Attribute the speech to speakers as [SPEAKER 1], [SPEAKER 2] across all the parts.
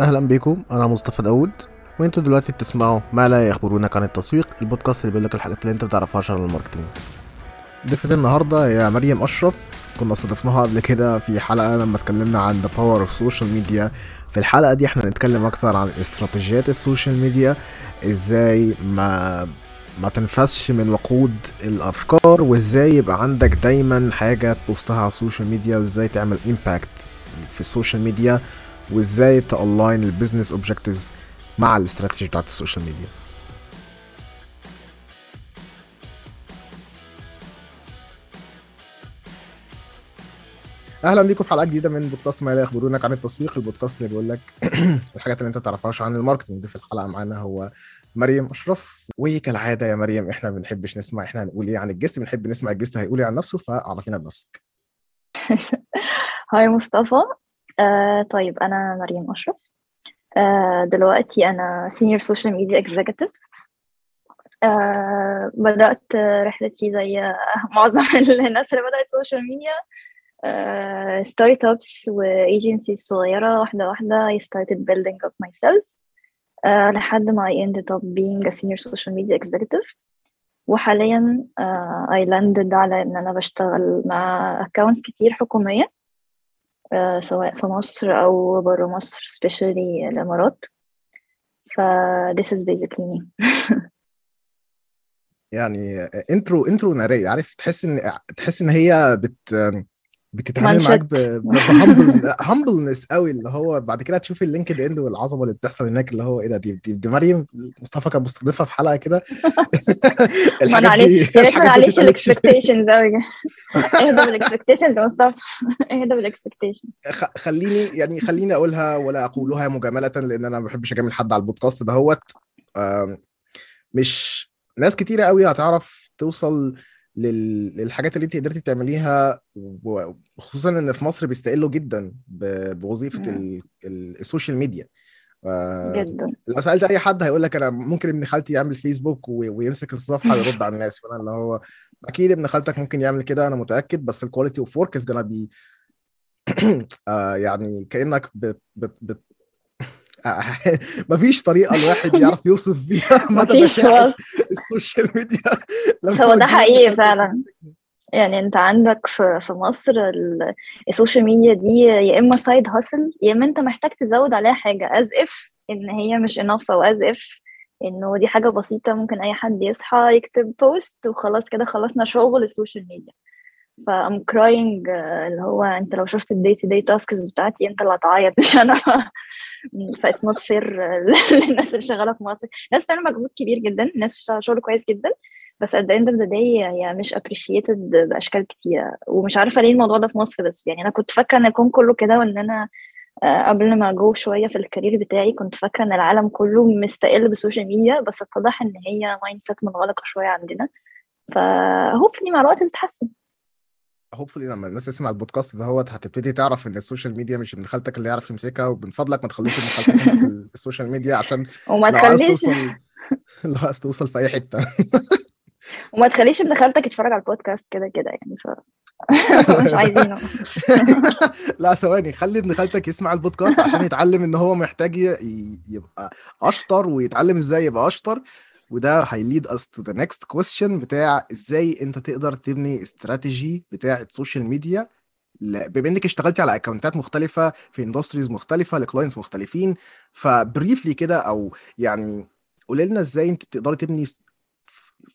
[SPEAKER 1] أهلا بيكم أنا مصطفى داوود وأنتوا دلوقتي بتسمعوا ما لا يخبرونك عن التسويق البودكاست اللي بيقول لك الحاجات اللي أنت ما تعرفهاش عن ال marketing. ضيفة النهارده هي مريم أشرف كنا استضفناها قبل كده في حلقة لما اتكلمنا عن the power of social media في الحلقة دي إحنا هنتكلم أكتر عن استراتيجيات السوشيال ميديا إزاي ما ما تنفدش من وقود الأفكار وإزاي يبقى عندك دايما حاجة تبوستها على السوشيال ميديا وإزاي تعمل impact في السوشيال ميديا. وإزاي ت align ال business objectives مع الاستراتيجي بتاعت السوشيال ميديا. أهلا بيكم في حلقة جديدة من بودكاست ما لا يخبرونك عن التسويق البودكاست اللي بيقول لك الحاجات اللي أنت تعرفهاش عن ال marketing في الحلقة معانا هو مريم أشرف. وكالعادة يا مريم إحنا ما بنحبش نسمع إحنا هنقول إيه عن ال guest بنحب نسمع ال guest هيقول إيه عن نفسه فعرفينا بنفسك.
[SPEAKER 2] Hi مصطفى. آه طيب أنا مريم أشرف. آه دلوقتي أنا senior social media executive. آه بدأت رحلتي زي معظم الناس اللي بدأت media. آه startups و agencies صغيرة واحدة واحدة. I started building up myself. آه لحد ما I ended up being a senior social media executive. وحاليا آه I landed على إن أنا بشتغل مع accounts كتير حكومية. سواء في مصر أو برا مصر especially الإمارات. ف this is basically me.
[SPEAKER 1] يعني intro intro نارية. عارف تحس ان تحس إن هي بت بتتعامل معاك ب humble humbleness قوي اللي هو بعد كده تشوف ال LinkedIn والعظمة اللي بتحصل هناك اللي هو إيه ده دي, دي, دي مريم مصطفى كان مستضيفها في حلقة كده.
[SPEAKER 2] معلش يا ريت ما نعليش ال expectations قوي اهدى بال expectations يا مصطفى. اهدى بال expectation
[SPEAKER 1] خليني يعني خليني أقولها ولا أقولها مجاملة لأن أنا ما بحبش أجامل حد على البودكاست دهوت مش ناس كتيرة قوي هتعرف توصل للحاجات اللي انت قدرتي تعمليها وخصوصا إن في مصر بيستقلوا جدا بوظيفة السوشيال ميديا.
[SPEAKER 2] جدا.
[SPEAKER 1] لو سألت أي حد هيقول لك أنا ممكن ابن خالتي يعمل فيسبوك ويمسك الصفحة ويرد على الناس. فأنا اللي هو أكيد ابن خالتك ممكن يعمل كده أنا متأكد بس ال quality of work is gonna be يعني كأنك بت بت بت مفيش طريقة الواحد يعرف يوصف بيها مدى السوشيال ميديا.
[SPEAKER 2] هو ده حقيقي فعلا. يعني انت عندك في في مصر السوشيال ميديا دي يا إما side hustle يا إما أنت محتاج تزود عليها حاجة. as if إن هي مش enough أو as if إنه دي حاجة بسيطة ممكن أي حد يصحى يكتب post وخلاص كده خلصنا شغل السوشيال ميديا. ف I'm crying اللي هو أنت لو شفت ال day to day tasks بتاعتي أنت اللي هتعيط. مش أنا. ف it's not fair للناس اللي شغالة في مصر. ناس بتعمل مجهود كبير جدا. ناس بتشتغل شغل كويس جدا. بس at the end of the day هي مش appreciated بأشكال كتيره ومش عارفة ليه الموضوع ده في مصر بس. يعني أنا كنت فاكرة إن يكون كله كده وإن أنا قبل ما أ go شوية في ال career بتاعي كنت فاكرة إن العالم كله مستقل بال social media. بس اتضح إن هي mindset منغلقه شوية عندنا. ف hopefully مع الوقت تتحسن
[SPEAKER 1] hopefully لما الناس تسمع البودكاست دهوت هتبتدي تعرف إن ال social media مش ابن خالتك اللي يعرف يمسكها ومن فضلك ما تخليش ابن خالتك يمسك ال social media عشان
[SPEAKER 2] وما
[SPEAKER 1] لو عايز
[SPEAKER 2] تخليش
[SPEAKER 1] توصل لو عايز توصل في أي حتة.
[SPEAKER 2] وما تخليش ابن خالتك يتفرج على البودكاست كده كده يعني ف مش عايزينه.
[SPEAKER 1] لا ثواني خلي ابن خالتك يسمع البودكاست عشان يتعلم إن هو محتاج يبقى أشطر ويتعلم إزاي يبقى أشطر. وده هي lead us to the next question بتاع إزاي أنت تقدر تبني استراتيجي بتاع ال social media بما إنك اشتغلتي على account ات مختلفة في industries مختلفة ل clients مختلفين ف briefly كده أو يعني قولي لنا إزاي أنت بتقدري تبني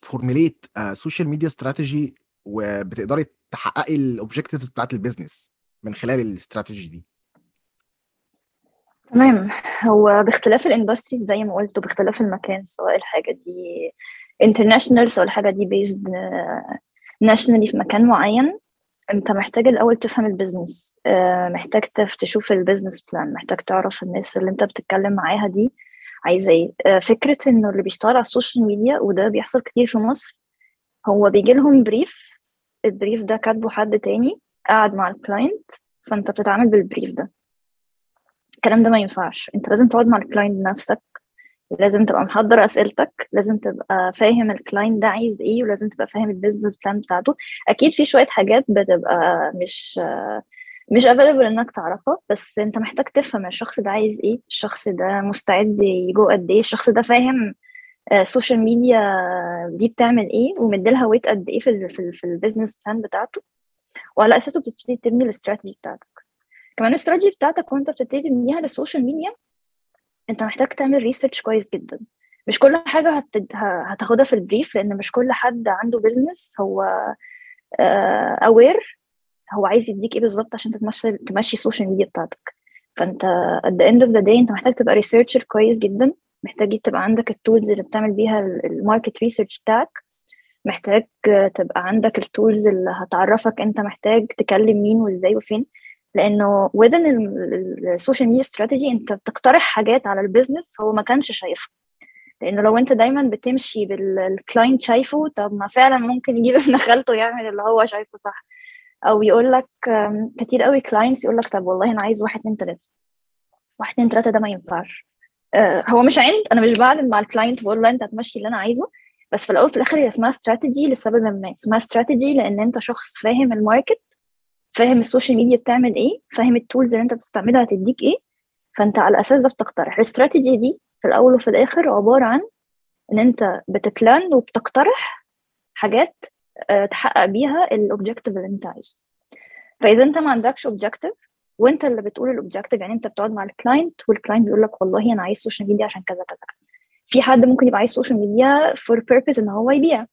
[SPEAKER 1] formulate social media strategy وبتقدري تحققي ال objectives بتاعت ال business من خلال الاستراتيجي دي.
[SPEAKER 2] تمام. هو باختلاف ال industries زي ما قلت وباختلاف المكان سواء الحاجة دي international سواء الحاجة دي based nationally في مكان معين انت محتاج الأول تفهم ال business محتاج تشوف ال business plan محتاج تعرف الناس اللي انت بتتكلم معاها دي عايزة إيه. فكرة انه اللي بيشتغل على ال social media وده بيحصل كتير في مصر هو بيجي لهم brief ال brief ده كاتبه حد تاني قاعد مع ال client فانت بتتعامل بال brief ده. الكلام ده ما ينفعش. انت لازم تقعد مع ال client نفسك لازم تبقى محضر أسئلتك لازم تبقى فاهم ال client ده عايز إيه ولازم تبقى فاهم ال business plan بتاعته. أكيد في شوية حاجات بتبقى مش مش available إنك تعرفها بس أنت محتاج تفهم الشخص ده عايز إيه الشخص ده مستعد يجو قد إيه الشخص ده فاهم ال social media دي بتعمل إيه ومديلها weight قد إيه في ال في, في ال business plan بتاعته. وعلى أساسه بتبتدي تبني الاستراتيجي بتاعتك كمان الاستراتيجي بتاعتك وانت بتبتدي تبنيها لل social media انت محتاج تعمل research كويس جدا. مش كل حاجة هت... هتاخدها في ال brief لأن مش كل حد عنده business هو aware هو عايز يديك إيه بالظبط عشان تمشي تمشي ال social media بتاعتك. فأنت at the end of the day أنت محتاج تبقى researcher كويس جدا محتاج تبقى عندك ال tools اللي بتعمل بيها ال market research بتاعك. محتاج تبقى عندك ال tools اللي هتعرفك أنت محتاج تكلم مين وإزاي وفين. لأنه within ال social media strategy أنت بتقترح حاجات على ال business هو ما كانش شايفها. لأنه لو أنت دايما بتمشي بال client شايفه طب ما فعلا ممكن يجيب ابن خالته يعمل اللي هو شايفه صح. أو يقول لك كتير قوي clients يقول لك طب والله أنا عايز واحد اتنين تلاتة. واحد اتنين تلاتة ده ما ينفعش. هو مش عند أنا مش بعلن مع ال client بقول له أنت هتمشي اللي أنا عايزه. بس في الأول في الآخر هي اسمها استراتيجي لسبب ما. اسمها استراتيجي لأن أنت شخص فاهم ال market. فاهم ال social media بتعمل إيه فاهم ال tools اللي أنت بتستعملها هتديك إيه فأنت على الاساس ده بتقترح. الاستراتيجي دي في الأول وفي الآخر عبارة عن إن أنت بت plan وبتقترح حاجات تحقق بيها ال objective اللي أنت عايزه. فإذا أنت ما عندكش objective وأنت اللي بتقول ال objective يعني أنت بتقعد مع ال client وال client بيقول لك والله أنا عايز social media عشان كذا كذا في حد ممكن يبقى عايز social media for purpose إن هو يبيع.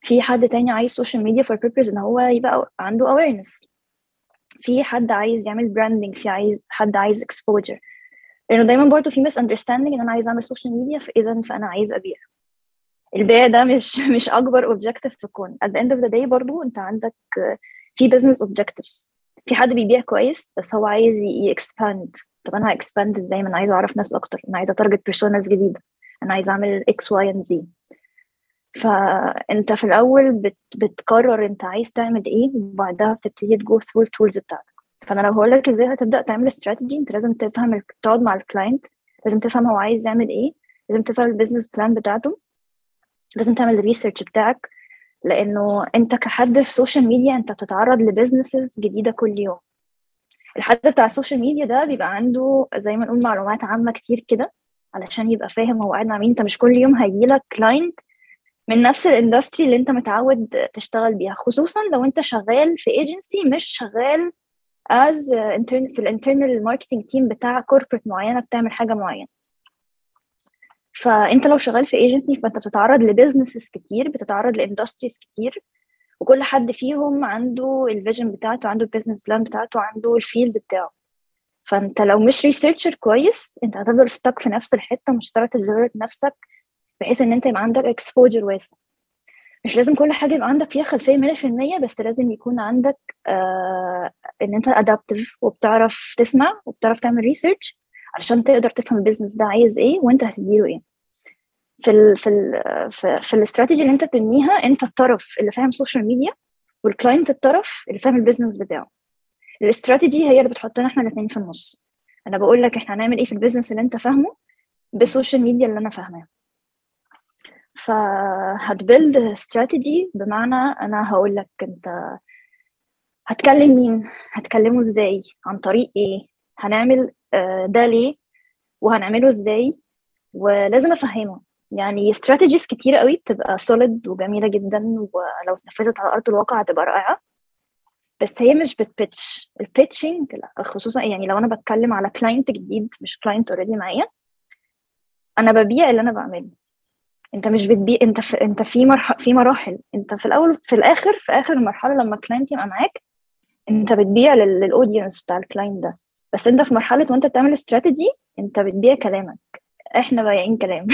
[SPEAKER 2] في حد تاني عايز social media for purpose إن هو يبقى عنده awareness. في حد عايز يعمل branding في عايز حد عايز exposure. لأنه دايما برضه في misunderstanding إن أنا عايز أعمل social media فاذا فأنا عايز أبيع. البيع ده مش مش أكبر objective في الكون. At the end of the day برضه أنت عندك في business objectives. في حد بيبيع كويس بس هو عايز ي expand طب أنا ه expand إزاي؟ ما أنا عايزه أعرف ناس أكتر. أنا عايزه ا target personas جديدة. أنا عايزه أعمل X Y and Z فأنت في الأول بت بتقرر أنت عايز تعمل إيه وبعدها بتبتدي ت go through ال tools بتاعتك. فأنا لو هقول لك إزاي هتبدأ تعمل استراتيجي أنت لازم تفهم تقعد مع ال client لازم تفهم هو عايز يعمل إيه لازم تفهم ال business plan بتاعته لازم تعمل ال research بتاعك لأنه أنت كحد في ال social media أنت بتتعرض ل businesses جديدة كل يوم. الحد بتاع ال social media ده بيبقى عنده زي ما نقول معلومات عامة كتير كده علشان يبقى فاهم هو قاعد مع مين. أنت مش كل يوم هيجيلك client من نفس ال industry اللي انت متعود تشتغل بيها خصوصا لو انت شغال في ايجنسي مش شغال as في ال internal marketing team بتاع corporate معينة بتعمل حاجة معينة. فانت لو شغال في ايجنسي فانت بتتعرض ل businesses كتير بتتعرض ل industries كتير وكل حد فيهم عنده ال vision بتاعته عنده ال business plan بتاعته عنده ال field بتاعه. فانت لو مش researcher كويس انت هتفضل stuck في نفس الحتة مش هتعرف ت develop نفسك بحيث إن أنت يبقى عندك exposure واسع. مش لازم كل حاجة يبقى عندك فيها خلفية 100% بس لازم يكون عندك آه إن أنت adaptive وبتعرف تسمع وبتعرف تعمل research علشان تقدر تفهم ال business ده عايز إيه وأنت هتديله إيه. في ال في ال في, في الاستراتيجي اللي أنت بتبنيها أنت الطرف اللي فاهم social media وال client الطرف اللي فاهم ال business بتاعه. الاستراتيجي هي اللي بتحطنا إحنا الاثنين في النص. أنا بقول لك إحنا هنعمل إيه في ال business اللي أنت فاهمه بال social media اللي أنا فاهماه. فهت build strategy بمعنى أنا هقول لك أنت هتكلم مين هتكلمه إزاي عن طريق إيه هنعمل ده ليه وهنعمله إزاي ولازم أفهمه. يعني strategies كتير قوي بتبقى solid وجميلة جدا ولو اتنفذت على أرض الواقع هتبقى رائعة. بس هي مش بت pitch ال pitching خصوصا يعني لو أنا بتكلم على client جديد مش client already معايا أنا ببيع اللي أنا بعمله. انت مش بتبيع انت في انت في مرحله في مراحل. انت في الأول في الآخر في آخر المرحلة لما ال client يبقى معاك انت بتبيع لل audience بتاع ال client ده. بس انت في مرحلة وانت بتعمل استراتيجي انت بتبيع كلامك. إحنا بايعين كلام.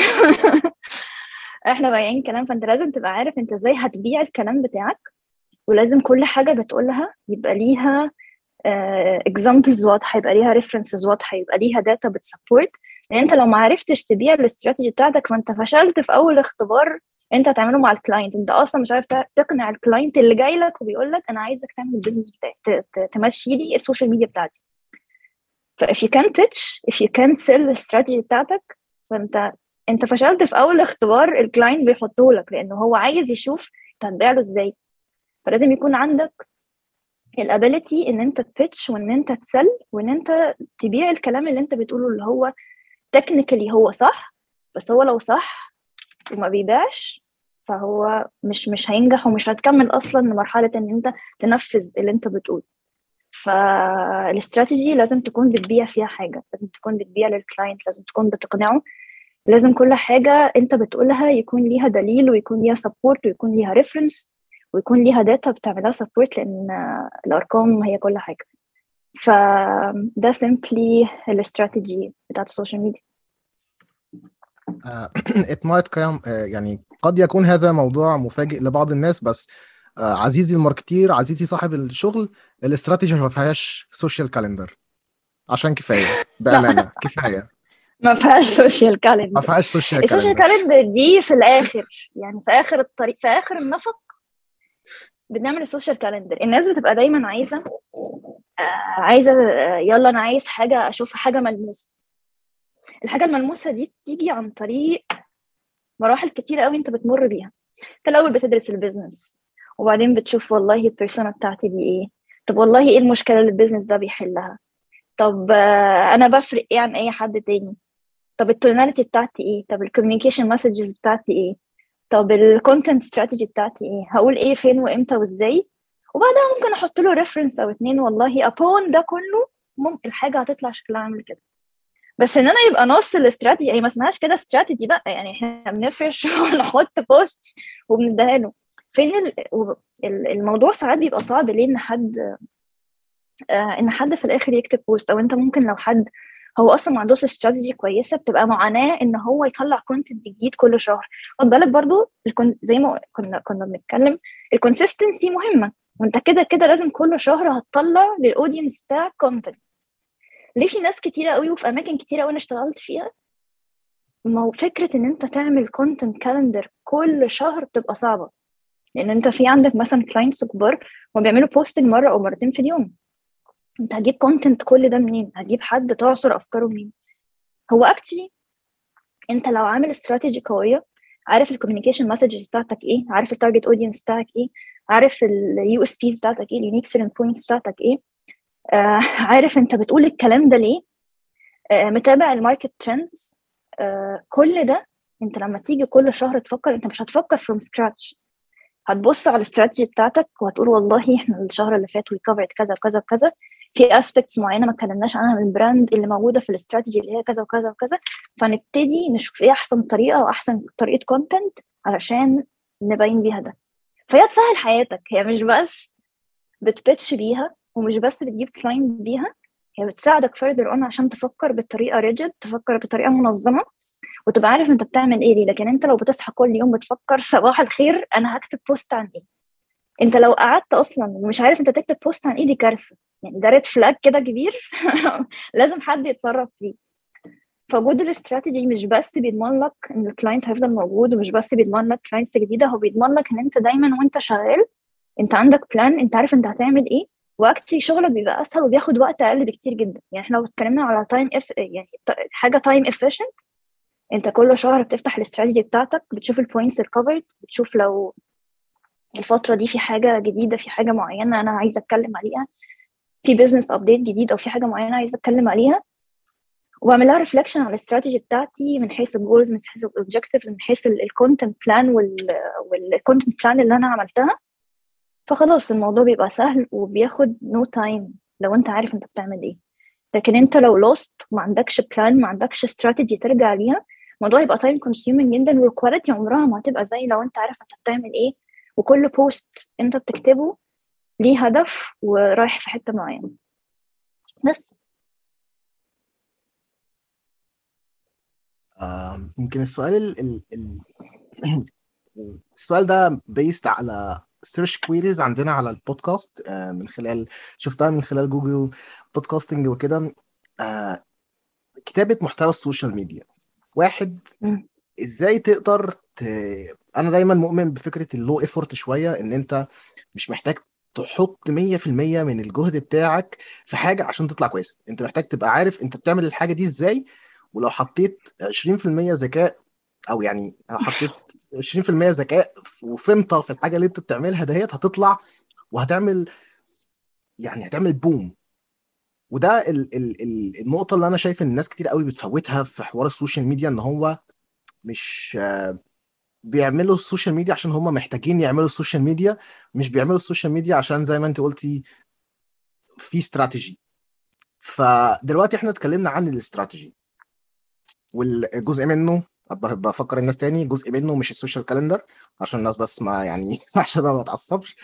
[SPEAKER 2] إحنا بايعين كلام. فانت لازم تبقى عارف انت إزاي هتبيع الكلام بتاعك ولازم كل حاجة بتقولها يبقى ليها examples uh, واضحة يبقى ليها references واضحة يبقى ليها data بت support لأن انت لو ما عرفتش تبيع الاستراتيجي بتاعتك فانت فشلت في أول اختبار انت هتعمله مع ال client انت أصلا مش عارف تقنع ال client اللي جاي لك وبيقول لك أنا عايزك تعمل ال business بتاعي تمشي لي ال social media بتاعتي. ف if you can pitch if you can sell الاستراتيجي بتاعتك فانت انت فشلت في أول اختبار ال client بيحطه لك لأنه هو عايز يشوف أنت هتبيع له إزاي. فلازم يكون عندك ال ability إن أنت ت pitch وإن أنت ت sell وإن أنت تبيع الكلام اللي أنت بتقوله اللي هو technically هو صح بس هو لو صح وما بيبيعش فهو مش مش هينجح ومش هتكمل أصلا لمرحلة إن أنت تنفذ اللي أنت بتقوله. فالاستراتيجي لازم تكون بتبيع فيها حاجة لازم تكون بتبيع لل client لازم تكون بتقنعه. لازم كل حاجة أنت بتقولها يكون ليها دليل ويكون ليها support ويكون ليها reference ويكون ليها data بتعملها support لأن الأرقام هي كل حاجة. فده simply ال strategy بتاعت ال social media
[SPEAKER 1] it might come uh, يعني قد يكون هذا موضوع مفاجئ لبعض الناس بس uh, عزيزي ال marketeer عزيزي صاحب الشغل الاستراتيجي ما فيهاش social calendar عشان كفاية بأمانة كفاية.
[SPEAKER 2] ما فيهاش social calendar
[SPEAKER 1] ما فيهاش social
[SPEAKER 2] ال social calendar دي في الآخر يعني في آخر الطريق في آخر النفق بنعمل ال social calendar الناس بتبقى دايما عايزة آه عايزة يلا أنا عايز حاجة أشوف حاجة ملموسة. الحاجة الملموسة دي بتيجي عن طريق مراحل كتير قوي أنت بتمر بيها. أنت الأول بتدرس ال business وبعدين بتشوف والله ال persona بتاعتي دي إيه. طب والله إيه المشكلة اللي ال business ده بيحلها؟ طب آه أنا بفرق إيه عن أي حد تاني؟ طب ال tonality بتاعتي إيه؟ طب ال communication messages بتاعتي إيه؟ طب ال content strategy بتاعتي إيه؟ هقول إيه فين وإمتى وإزاي؟ وبعدها ممكن أحط له reference أو اتنين والله upon ده كله ممكن الحاجة هتطلع شكلها عامل كده. بس إن أنا يبقى نص الاستراتيجي هي ما اسمهاش كده استراتيجي بقى يعني إحنا بنفرش ونحط post وبنديها له. فين الموضوع ساعات بيبقى صعب ليه إن حد آه إن حد في الآخر يكتب post أو أنت ممكن لو حد هو أصلا ما عندوش استراتيجي كويسة بتبقى معاناة إن هو يطلع content جديد كل شهر. خد بالك برضو زي ما كنا كنا بنتكلم ال consistency مهمة. وانت كده كده لازم كل شهر هتطلع لل audience بتاعك content ليه في ناس كتيرة قوي وفي أماكن كتيرة قوي أنا اشتغلت فيها؟ ما هو فكرة إن أنت تعمل content calendar كل شهر بتبقى صعبة. لأن أنت في عندك مثلا clients كبار وما بيعملوا posting مرة أو مرتين في اليوم. أنت هتجيب content كل ده منين؟ هتجيب حد تعصر أفكاره منين؟ هو actually أنت لو عامل استراتيجي قوية عارف ال communication messages بتاعتك إيه؟ عارف ال target audience بتاعك إيه؟ عارف ال USPs بتاعتك إيه؟ ال unique selling points بتاعتك إيه؟ آه عارف أنت بتقول الكلام ده ليه؟ آه متابع ال market trends آه كل ده أنت لما تيجي كل شهر تفكر أنت مش هتفكر from scratch هتبص على الاستراتيجي بتاعتك وهتقول والله إحنا الشهر اللي فات we covered كذا وكذا وكذا في aspects معينة ما اتكلمناش عنها من ال brand اللي موجودة في الاستراتيجي اللي هي كذا وكذا وكذا فنبتدي نشوف إيه أحسن طريقة وأحسن طريقة content علشان نبين بيها ده. فهي تسهل حياتك هي مش بس بت pitch بيها ومش بس بتجيب client بيها هي بتساعدك further on عشان تفكر بطريقة rigid تفكر بطريقة منظمة وتبقى عارف أنت بتعمل إيه ليه لكن أنت لو بتصحى كل يوم بتفكر صباح الخير أنا هكتب post عن إيه. أنت لو قعدت أصلا ومش عارف أنت تكتب post عن إيه دي كارثة. يعني ده red flag كده كبير. لازم حد يتصرف فيه. فوجود الاستراتيجي مش بس بيضمن لك إن ال client هيفضل موجود ومش بس بيضمن لك clients جديدة هو بيضمن لك إن أنت دايما وأنت شغال أنت عندك plan أنت عارف أنت هتعمل إيه. و actually شغلك بيبقى أسهل وبياخد وقت أقل بكتير جدا. يعني إحنا لو اتكلمنا على time eff يعني حاجة time efficient أنت كل شهر بتفتح الاستراتيجي بتاعتك بتشوف ال points ال covered بتشوف لو الفترة دي في حاجة جديدة في حاجة معينة أنا عايزه أتكلم عليها. في business update جديد أو في حاجة معينة عايزة أتكلم عليها. وأعمل لها reflection على الاستراتيجي بتاعتي من حيث ال goals من حيث ال objectives من حيث ال content plan وال content plan اللي أنا عملتها. فخلاص الموضوع بيبقى سهل وبياخد no no time لو أنت عارف أنت بتعمل إيه. لكن أنت لو lost وما عندكش plan ما عندكش استراتيجي ترجع ليها الموضوع يبقى time consuming جدا وال quality عمرها ما هتبقى زي لو أنت عارف أنت بتعمل إيه. وكل post أنت بتكتبه ليه هدف ورايح في حتة معينة. بس.
[SPEAKER 1] يمكن السؤال ال ال ال السؤال ده based على search queries عندنا على البودكاست من خلال شفتها من خلال جوجل podcasting وكده. كتابة محتوى ال social media. واحد إزاي تقدر ت... أنا دايما مؤمن بفكرة ال low effort شوية إن أنت مش محتاج تحط 100% من الجهد بتاعك في حاجة عشان تطلع كويس. انت محتاج تبقى عارف انت بتعمل الحاجة دي إزاي ولو حطيت 20% ذكاء أو يعني لو حطيت 20% ذكاء وفهمت في الحاجة اللي انت بتعملها دهيت هتطلع وهتعمل يعني هتعمل boom. وده ال ال ال النقطة اللي أنا شايف إن الناس كتير قوي بتفوتها في حوار ال social media إن هو مش بيعملوا ال social media عشان هم محتاجين يعملوا ال social media مش بيعملوا ال social media عشان زي ما انت قلتي في استراتيجي فدلوقتي إحنا اتكلمنا عن الاستراتيجي. والجزء منه بفكر الناس تاني جزء منه مش ال social calendar عشان الناس بس ما يعني عشان أنا ما اتعصبش.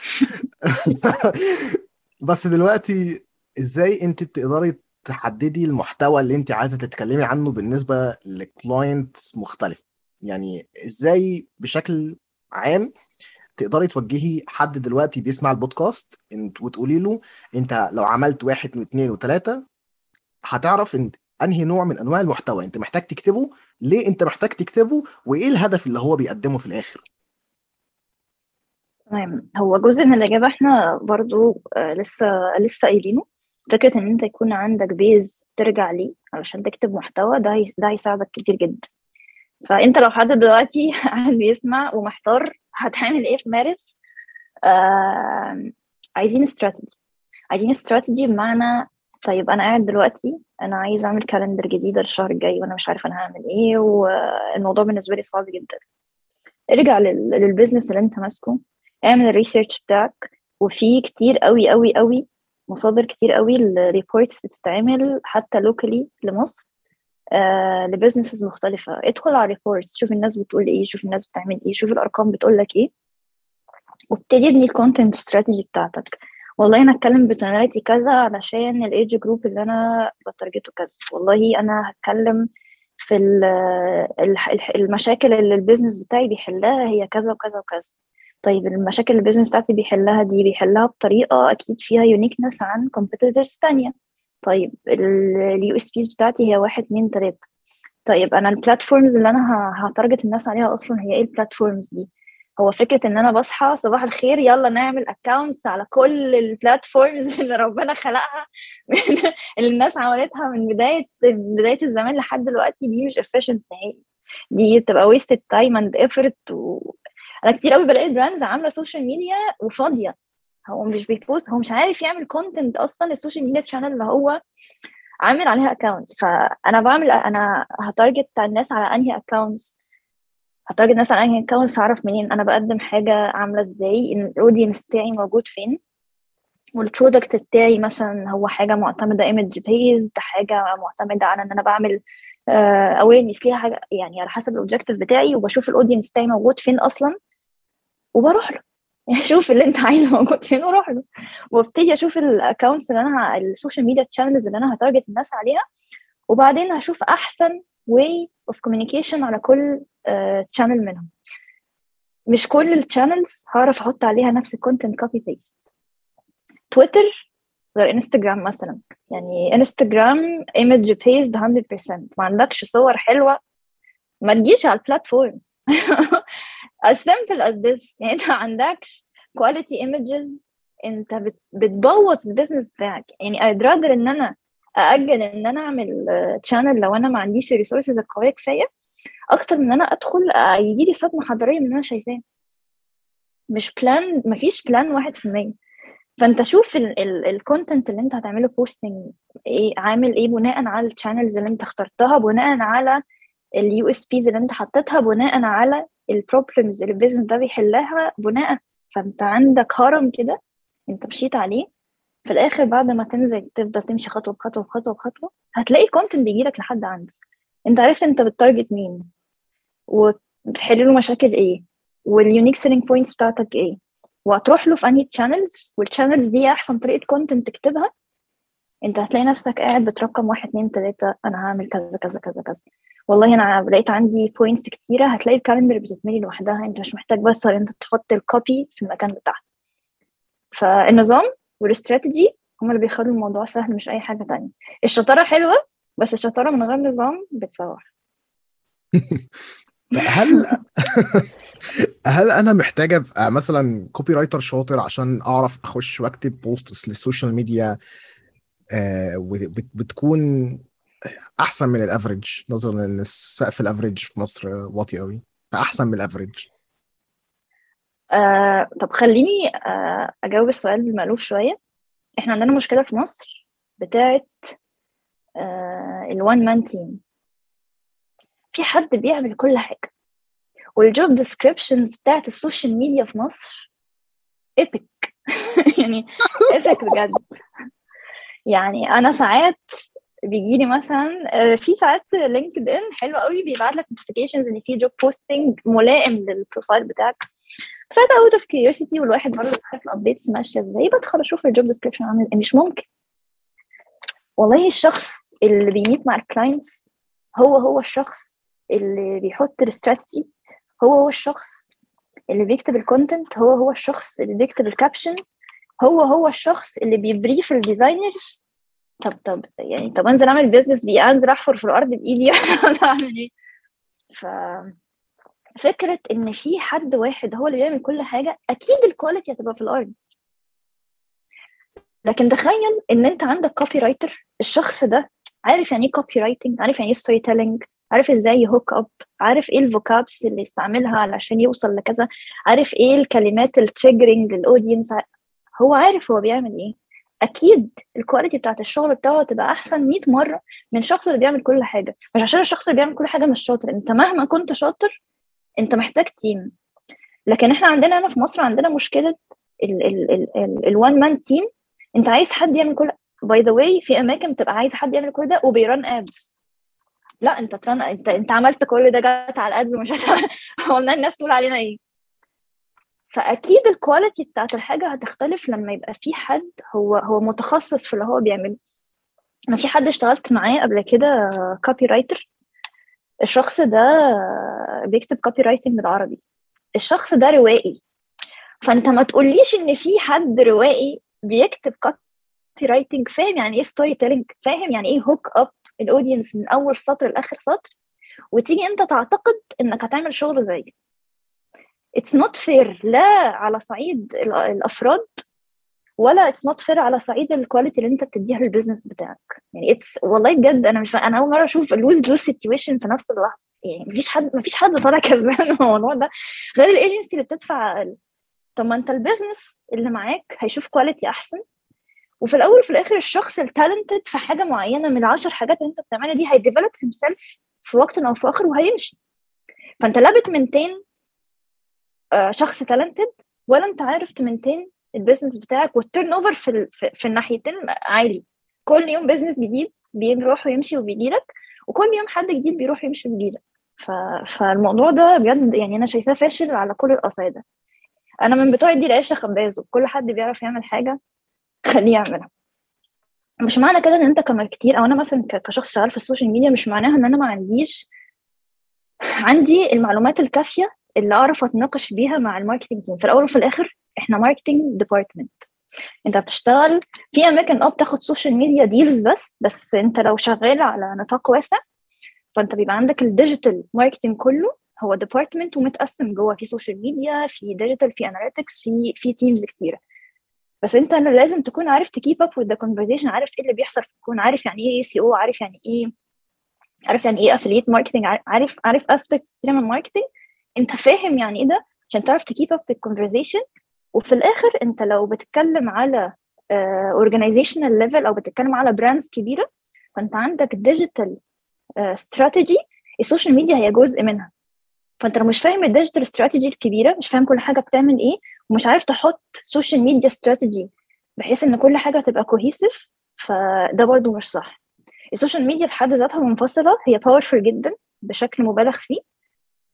[SPEAKER 1] بس دلوقتي إزاي انت بتقدري تحددي المحتوى اللي انت عايزة تتكلمي عنه بالنسبة لكلاينتس مختلف؟ يعني إزاي بشكل عام تقدري توجهي حد دلوقتي بيسمع البودكاست وتقولي له إنت لو عملت واحد واثنين وثلاثه هتعرف إن أنهي نوع من أنواع المحتوى إنت محتاج تكتبه ليه إنت محتاج تكتبه وإيه الهدف اللي هو بيقدمه في الآخر؟
[SPEAKER 2] تمام. هو جزء من الإجابة إحنا برضو آه لسه لسه قايلينه. فكرة إن أنت يكون عندك بيز ترجع ليه علشان تكتب محتوى ده. ده هيساعدك كتير جدا. فأنت لو حد دلوقتي قاعد بيسمع ومحتار هتعمل إيه في مارس آه عايزين استراتيجي عايزين استراتيجي بمعنى طيب أنا قاعد دلوقتي أنا عايز أعمل calendar جديدة الشهر الجاي وأنا مش عارفة أنا هعمل إيه والموضوع بالنسبة لي صعب جدا. ارجع لل... لل business اللي أنت ماسكه اعمل ال research بتاعك وفي كتير قوي قوي قوي مصادر كتير قوي ال reports بتتعمل حتى locally لمصر. آه ل businesses مختلفة. ادخل على ال reports شوف الناس بتقول إيه شوف الناس بتعمل إيه شوف الأرقام بتقول لك إيه. وابتدي ابني ال content strategy بتاعتك. والله أنا هتكلم ب tonality كذا علشان ال age group اللي أنا ب target ـه كذا. والله أنا هتكلم في المشاكل اللي ال business بتاعي بيحلها هي كذا وكذا وكذا. طيب المشاكل ال business بتاعتي بيحلها دي بيحلها بطريقة أكيد فيها uniqueness عن competitors تانية. طيب ال USPs بتاعتي هي واحد اتنين تلاتة. طيب أنا ال platforms اللي أنا ه target الناس عليها أصلا هي إيه ال platforms دي؟ هو فكرة إن أنا بصحى صباح الخير يلا نعمل accounts على كل ال platforms اللي ربنا خلقها اللي الناس عملتها من بداية بداية الزمان لحد دلوقتي دي مش efficient نهائي. دي بتبقى wasted time and effort و... أنا كتير قوي بلاقي brands عاملة social media وفاضية. هو مش بي post هو مش عارف يعمل content أصلا ال social media channel اللي هو عامل عليها account فأنا بعمل أنا ه target الناس على أنهي accounts ه target الناس على أنهي accounts هعرف منين أنا بقدم حاجة عاملة إزاي ال audience بتاعي موجود فين. وال product بتاعي مثلا هو حاجة معتمدة image based حاجة معتمدة على إن أنا بعمل awareness ليها حاجة يعني على حسب ال objective بتاعي وبشوف ال audience بتاعي موجود فين أصلا. وبروح له. يعني أشوف اللي أنت عايزه موجود فين وأروح له. وأبتدي أشوف ال accounts اللي أنا ال social media channels اللي أنا ه target الناس عليها. وبعدين هشوف أحسن way of communication على كل channel uh, منهم. مش كل ال channels هعرف أحط عليها نفس ال content copy paste تويتر غير انستجرام مثلا. يعني انستجرام image based 100% ما عندكش صور حلوة؟ ما تجيش على ال platform as simple as this. يعني انت ما عندكش quality images. انت بت, بتبوظ ال business بتاعك. يعني I'd rather إن أنا أأجل إن أنا أعمل channel لو أنا ما عنديش ال resources القوية كفاية. أكتر من إن أنا أدخل يجي لي صدمة حضارية من أنا شايفاه. مش plan مفيش plan واحد في المية. فأنت شوف ال content اللي أنت هتعمله posting إيه عامل إيه بناء على ال channels اللي أنت اخترتها بناء على ال USPs اللي أنت حطيتها بناء على ال problems اللي ال business ده بيحلها بناء فأنت عندك هرم كده أنت مشيت عليه في الآخر بعد ما تنزل تفضل تمشي خطوة بخطوة بخطوة بخطوة هتلاقي content بيجيلك لحد عندك. أنت عرفت أنت ب target مين وبتحل له مشاكل إيه وال unique selling points بتاعتك إيه وهتروح له في أنهي channels وال channels دي أحسن طريقة content تكتبها أنت هتلاقي نفسك قاعد بترقم واحد اتنين تلاتة أنا هعمل كذا كذا كذا كذا. والله أنا لقيت عندي points كتيرة هتلاقي ال calendar بتتملي لوحدها أنت مش محتاج بس أنت تحط ال copy في المكان بتاعها فالنظام والاستراتيجي هم اللي بيخلوا الموضوع سهل مش أي حاجة تانية. الشطارة حلوة بس الشطارة من غير نظام بتسوح.
[SPEAKER 1] هل هل أنا محتاج أبقى مثلا copywriter شاطر عشان أعرف أخش وأكتب posts لل social media آه وبتكون أحسن من ال average. نظرا إن السقف ال average في مصر واطي قوي فاحسن من ال average.
[SPEAKER 2] آه طب خليني آه أجاوب السؤال بالمألوف شوية. إحنا عندنا مشكلة في مصر بتاعه ال one man team في حد بيعمل كل حاجة. وال job descriptions بتاعت ال social media في مصر epic يعني epic بجد. يعني أنا ساعات بيجي لي مثلا آه، في ساعات LinkedIn حلو قوي بيبعت لك notifications إن في job posting ملائم لل profile بتاعك ساعات out of curiosity والواحد برضه عارف ال updates ماشية إزاي بدخل أشوف ال job description عامل إيه. مش ممكن والله الشخص اللي بي meet مع ال clients هو هو الشخص اللي بيحط الاستراتيجي هو هو الشخص اللي بيكتب ال content هو هو الشخص اللي بيكتب ال caption هو هو الشخص اللي بي brief ال designers طب طب يعني طب أنزل أعمل business بي أنزل أحفر في الأرض بإيدي أعمل إيه؟ ف فكره إن في حد واحد هو اللي بيعمل كل حاجة أكيد ال quality هتبقى في الأرض. لكن تخيل إن أنت عندك copywriter الشخص ده عارف يعني إيه copywriting عارف يعني إيه storytelling عارف إزاي ي hook up عارف إيه ال vocabs اللي يستعملها علشان يوصل لكذا؟ عارف إيه الكلمات ال triggering لل audience هو عارف هو بيعمل إيه. أكيد ال quality بتاعت الشغل بتاعه هتبقى أحسن 100 مرة من الشخص اللي بيعمل كل حاجة. مش عشان الشخص اللي بيعمل كل حاجة مش شاطر أنت مهما كنت شاطر أنت محتاج team لكن إحنا عندنا هنا في مصر عندنا مشكلة ال one man team أنت عايز حد يعمل كل by the way في أماكن بتبقى عايز حد يعمل كل ده وب run ads لا أنت ت run انت أنت عملت كل ده جت على ال ads ومش قلنا الناس تقول علينا إيه. فأكيد ال quality بتاعت الحاجة هتختلف لما يبقى في حد هو هو متخصص في اللي هو بيعمله. أنا في حد اشتغلت معاه قبل كده copywriter الشخص ده بيكتب copywriting بالعربي. الشخص ده روائي. فأنت ما تقوليش إن في حد روائي بيكتب copywriting فاهم يعني إيه storytelling فاهم يعني إيه hook up ال audience من أول سطر لآخر سطر؟ وتيجي أنت تعتقد إنك هتعمل شغل زيه. it's not fair لا على صعيد الأفراد ولا it's not fair على صعيد ال quality اللي انت بتديها لل business بتاعك. يعني it's والله بجد أنا مش أنا أول مرة أشوف lose lose situation في نفس اللحظة. يعني مفيش حد مفيش حد طالع كسبان الموضوع ده. غير الايجنسي اللي بتدفع أقل طب ما انت ال business اللي معاك هيشوف quality أحسن. وفي الأول وفي الآخر الشخص ال talented في حاجة معينة من العشر حاجات اللي انت بتعملها دي هي develop himself في وقت أو في آخر وهيمشي. فأنت لا بت maintain شخص talented ولا انت عارف ت maintain ال business بتاعك وال turnover في, في, في الناحيتين عالي. كل يوم business جديد بيروح ويمشي وبيجي لك وكل يوم حد جديد بيروح يمشي ويجي لك. ف... فالموضوع ده بجد يعني أنا شايفاه فاشل على كل الاصعده أنا من بتوع ادي العيش لخبازه كل حد بيعرف يعمل حاجة خليه يعملها. مش معنى كده إن أنت ك marketer أو أنا مثلا كشخص شغال في ال social media مش معناها إن أنا ما عنديش عندي المعلومات الكافية اللي أعرف أتناقش بيها مع ال marketing team. في الأول وفي الآخر إحنا marketing department أنت بتشتغل في أماكن آه بتاخد social media deals بس بس أنت لو شغال على نطاق واسع فأنت بيبقى عندك ال digital marketing كله هو department ومتقسم جوه. في social media في digital في analytics في في teams كتيرة. بس أنت لازم تكون عارف ت keep up with the conversation عارف إيه اللي بيحصل تكون عارف يعني إيه SEO عارف يعني إيه عارف يعني إيه affiliate marketing عارف عارف aspects كتير من ال marketing انت فاهم يعني إيه ده؟ عشان تعرف ت keep up بال conversation وفي الآخر انت لو بتتكلم على organizational uh, level أو بتتكلم على brands كبيرة فانت عندك digital strategy ال social media هي جزء منها. فانت لو مش فاهم ال digital strategy الكبيرة مش فاهم كل حاجة بتعمل إيه ومش عارف تحط social media strategy بحيث إن كل حاجة تبقى cohesive فده برضو مش صح. ال social media بحد ذاتها منفصلة هي powerful جدا بشكل مبالغ فيه.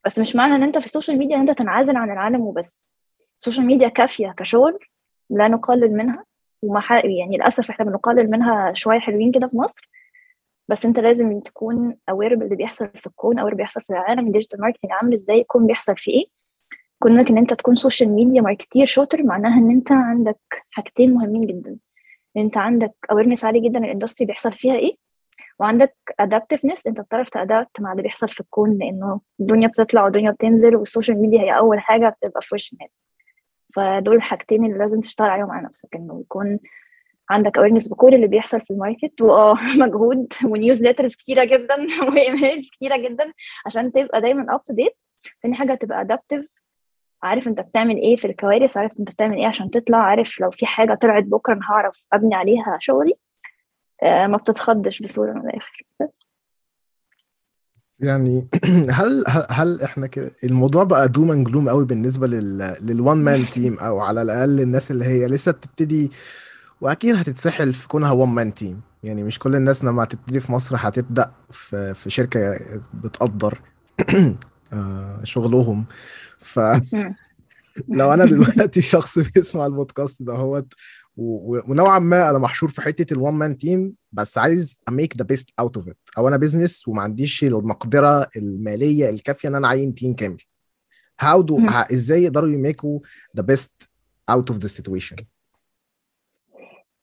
[SPEAKER 2] بس مش معنى إن أنت في ال social media إن أنت تنعزل عن العالم وبس. ال social media كافية كشغل لا نقلل منها وما يعني للأسف إحنا بنقلل منها شوية حلوين كده في مصر بس أنت لازم تكون aware باللي بيحصل في الكون aware بيحصل في العالم ال digital marketing عامل إزاي يكون بيحصل في إيه. كونك إن أنت تكون social media marketer شاطر معناها إن أنت عندك حاجتين مهمين جدا. إن أنت عندك awareness عالي جدا ال industry بيحصل فيها إيه. وعندك adaptiveness انت بتعرف ت adapt مع اللي بيحصل في الكون لأنه الدنيا بتطلع والدنيا بتنزل وال social media هي أول حاجة بتبقى في وش الناس. فدول الحاجتين اللي لازم تشتغل عليهم على نفسك إنه يكون عندك awareness بكل اللي بيحصل في ال market وآه مجهود و newsletters كتيرة جدا و emails كتيرة جدا عشان تبقى دايما up to date تاني حاجة تبقى adaptive عارف أنت بتعمل إيه في الكوارث عارف أنت بتعمل إيه عشان تطلع عارف لو في حاجة طلعت بكرة أنا هعرف أبني عليها شغلي. ما بتتخضش بسهوله من الآخر. بس.
[SPEAKER 1] يعني هل هل, هل إحنا كده الموضوع بقى doom and gloom قوي بالنسبة لل لل one man team أو على الأقل الناس اللي هي لسه بتبتدي وأكيد هتتسحل في كونها one man team يعني مش كل الناس لما هتبتدي في مصر هتبدأ في في شركة بتقدر آه، شغلهم. ف لو أنا دلوقتي شخص بيسمع البودكاست ده هوت ونوعا ما أنا محشور في حتة ال one man team بس عايز ا make the best out of it أو أنا business وما عنديش المقدرة المالية الكافية إن أنا أعين team كامل. how do إزاي يقدروا ي make وا the best out of the situation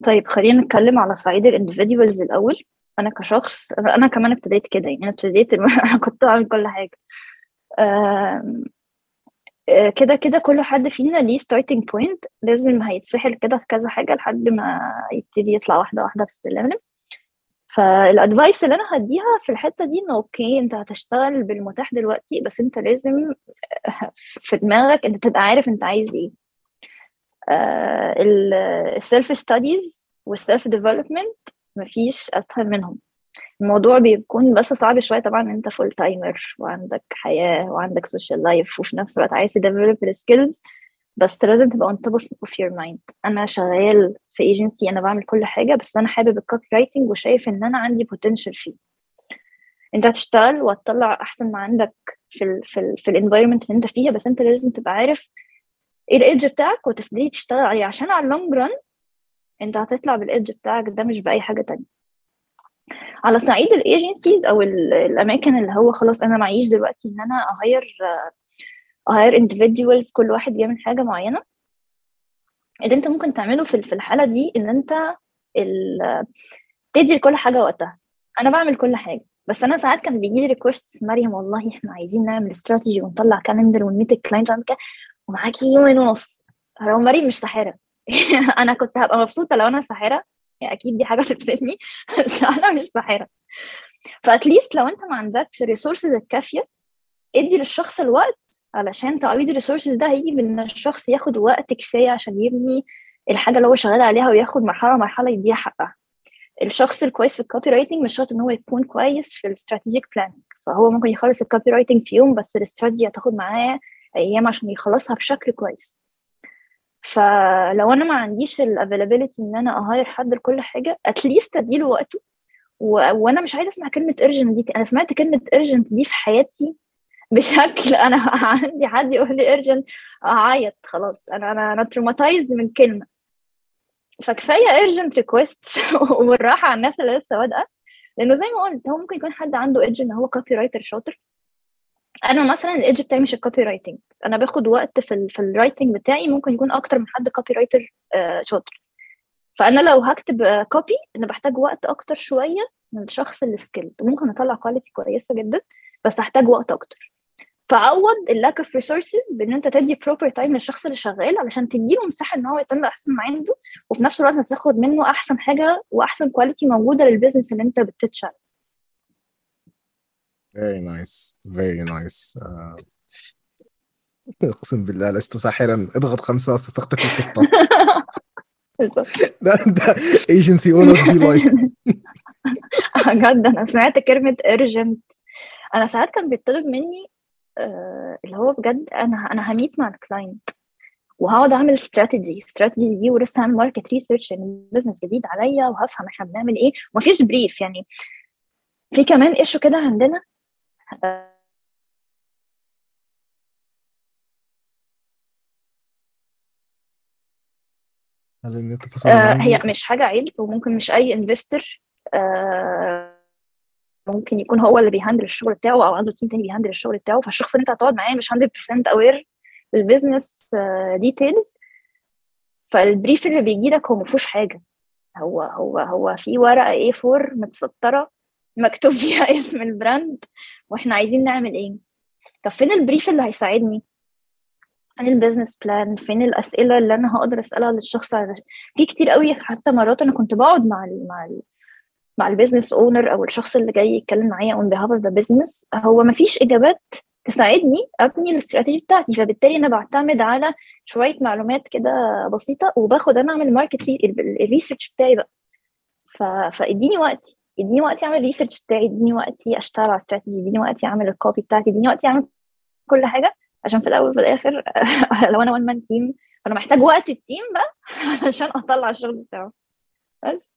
[SPEAKER 2] طيب خلينا نتكلم على صعيد ال individuals الأول. أنا كشخص أنا كمان ابتديت كده يعني أنا ابتديت أنا كنت بعمل كل حاجة. كده كده كل حد فينا ليه starting point لازم هيتسحل كده في كذا حاجة لحد ما يبتدي يطلع واحدة واحدة في السلم. فال advice اللي أنا هديها في الحتة دي إنه okay أنت هتشتغل بالمتاح دلوقتي بس أنت لازم في دماغك أنت تبقى عارف أنت عايز إيه. ال self studies وال self development مفيش أسهل منهم. الموضوع بيكون بس صعب شوية طبعا أنت full timer وعندك حياة وعندك social life وفي نفس الوقت عايز ت develop ال skills بس لازم تبقى on top of your mind. أنا شغال في ايجنسي أنا بعمل كل حاجة بس أنا حابب ال copywriting وشايف إن أنا عندي potential فيه. أنت هتشتغل وهتطلع أحسن ما عندك في ال في ال في ال environment اللي أنت فيها بس أنت لازم تبقى عارف إيه ال edge بتاعك وتبتدي تشتغل عليه. عشان على ال long run أنت هتطلع بال edge بتاعك ده مش بأي حاجة تانية. على صعيد ال agencies أو الأماكن اللي هو خلاص أنا معيش دلوقتي إن أنا أ hire أ hire individuals كل واحد بيعمل حاجة معينة. اللي أنت ممكن تعمله في الحالة دي إن أنت تدي لكل حاجة وقتها. أنا بعمل كل حاجة بس أنا ساعات كان بيجي لي request مريم والله إحنا عايزين نعمل استراتيجي ونطلع calendar ون meet ال client ومعاكي يومين ونص. هو مريم مش ساحرة. أنا كنت هبقى مبسوطة لو أنا ساحرة يعني أكيد دي حاجة تبسطني بس أنا مش ساحره ف at least لو أنت ما عندكش ال resources الكافية ادي للشخص الوقت علشان تعويض ال resources ده هيجي من الشخص ياخد وقت كفاية عشان يبني الحاجة اللي هو شغال عليها وياخد مرحلة مرحله يديها حقها. الشخص الكويس في ال copywriting مش شرط إن هو يكون كويس في ال strategic planning فهو ممكن يخلص ال copywriting في يوم بس الاستراتيجي هتاخد معاه أيام عشان يخلصها بشكل كويس. فلو أنا ما عنديش ال availability إن أنا ا hire حد لكل حاجة at least أديله وقته. و... وأنا مش عايزة أسمع كلمة urgent دي أنا سمعت كلمة urgent دي في حياتي بشكل أنا عندي حد يقول لي urgent أعيط خلاص أنا أنا أنا traumatized من كلمة. فكفاية urgent requests والراحة على الناس اللي لسه بادئه لأنه زي ما قلت هو ممكن يكون حد عنده edge ان هو copywriter شاطر. أنا مثلا ال edge بتاعي مش ال copywriting أنا باخد وقت في ال في ال writing بتاعي ممكن يكون أكتر من حد copywriter آه شاطر. فأنا لو هكتب copy أنا بحتاج وقت أكتر شوية من الشخص اللي skilled ممكن أطلع quality كويسة جدا بس هحتاج وقت أكتر. فعوض ال lack of resources بإن أنت تدي proper time للشخص اللي شغال علشان تديله مساحة إن هو يطلع أحسن ما عنده وفي نفس الوقت هتاخد منه أحسن حاجة وأحسن quality موجودة لل business اللي أنت بتشتغل.
[SPEAKER 1] Very nice. Very nice. uh, أقسم بالله لست ساحرا. اضغط خمسة وستختفي القطه ده ده agency owners be like
[SPEAKER 2] بجد أنا سمعت كلمة urgent أنا ساعات كان بيطلب مني آه اللي هو بجد أنا أنا ه meet مع ال client وهقعد أعمل strategy strategy دي ولسه هعمل market research يعني business جديد عليا وهفهم إحنا بنعمل إيه. ومفيش brief يعني في كمان issue كده عندنا.
[SPEAKER 1] ال client
[SPEAKER 2] آه هي مش حاجة عيب وممكن مش أي investor آه ممكن يكون هو اللي بي handle الشغل بتاعه أو عنده team تاني بي handle الشغل بتاعه فالشخص اللي أنت هتقعد معاه مش 100% aware بال business details فال brief اللي بيجي لك هو ما فيهوش حاجة. هو هو هو في ورقة A4 متسطرة مكتوب فيها اسم ال brand وإحنا عايزين نعمل إيه؟ طب فين ال brief اللي هيساعدني؟ فين ال business plan؟ فين الأسئلة اللي أنا هقدر أسألها للشخص؟ في كتير قوي حتى مرات أنا كنت بقعد مع ال مع ال مع ال business owner أو الشخص اللي جاي يتكلم معايا on behalf of the business. هو ما فيش إجابات تساعدني أبني الاستراتيجي بتاعتي فبالتالي أنا بعتمد على شوية معلومات كده بسيطة وباخد أنا أعمل market ال research بتاعي بقى. فاديني وقتي. اديني وقتي أعمل ال research بتاعي اديني وقتي أشتغل على استراتيجي اديني وقتي أعمل ال copy بتاعتي اديني وقتي أعمل كل حاجة عشان في الأول وفي الآخر لو أنا one man team فأنا محتاج وقت ال team بقى عشان أطلع الشغل بتاعه. بس.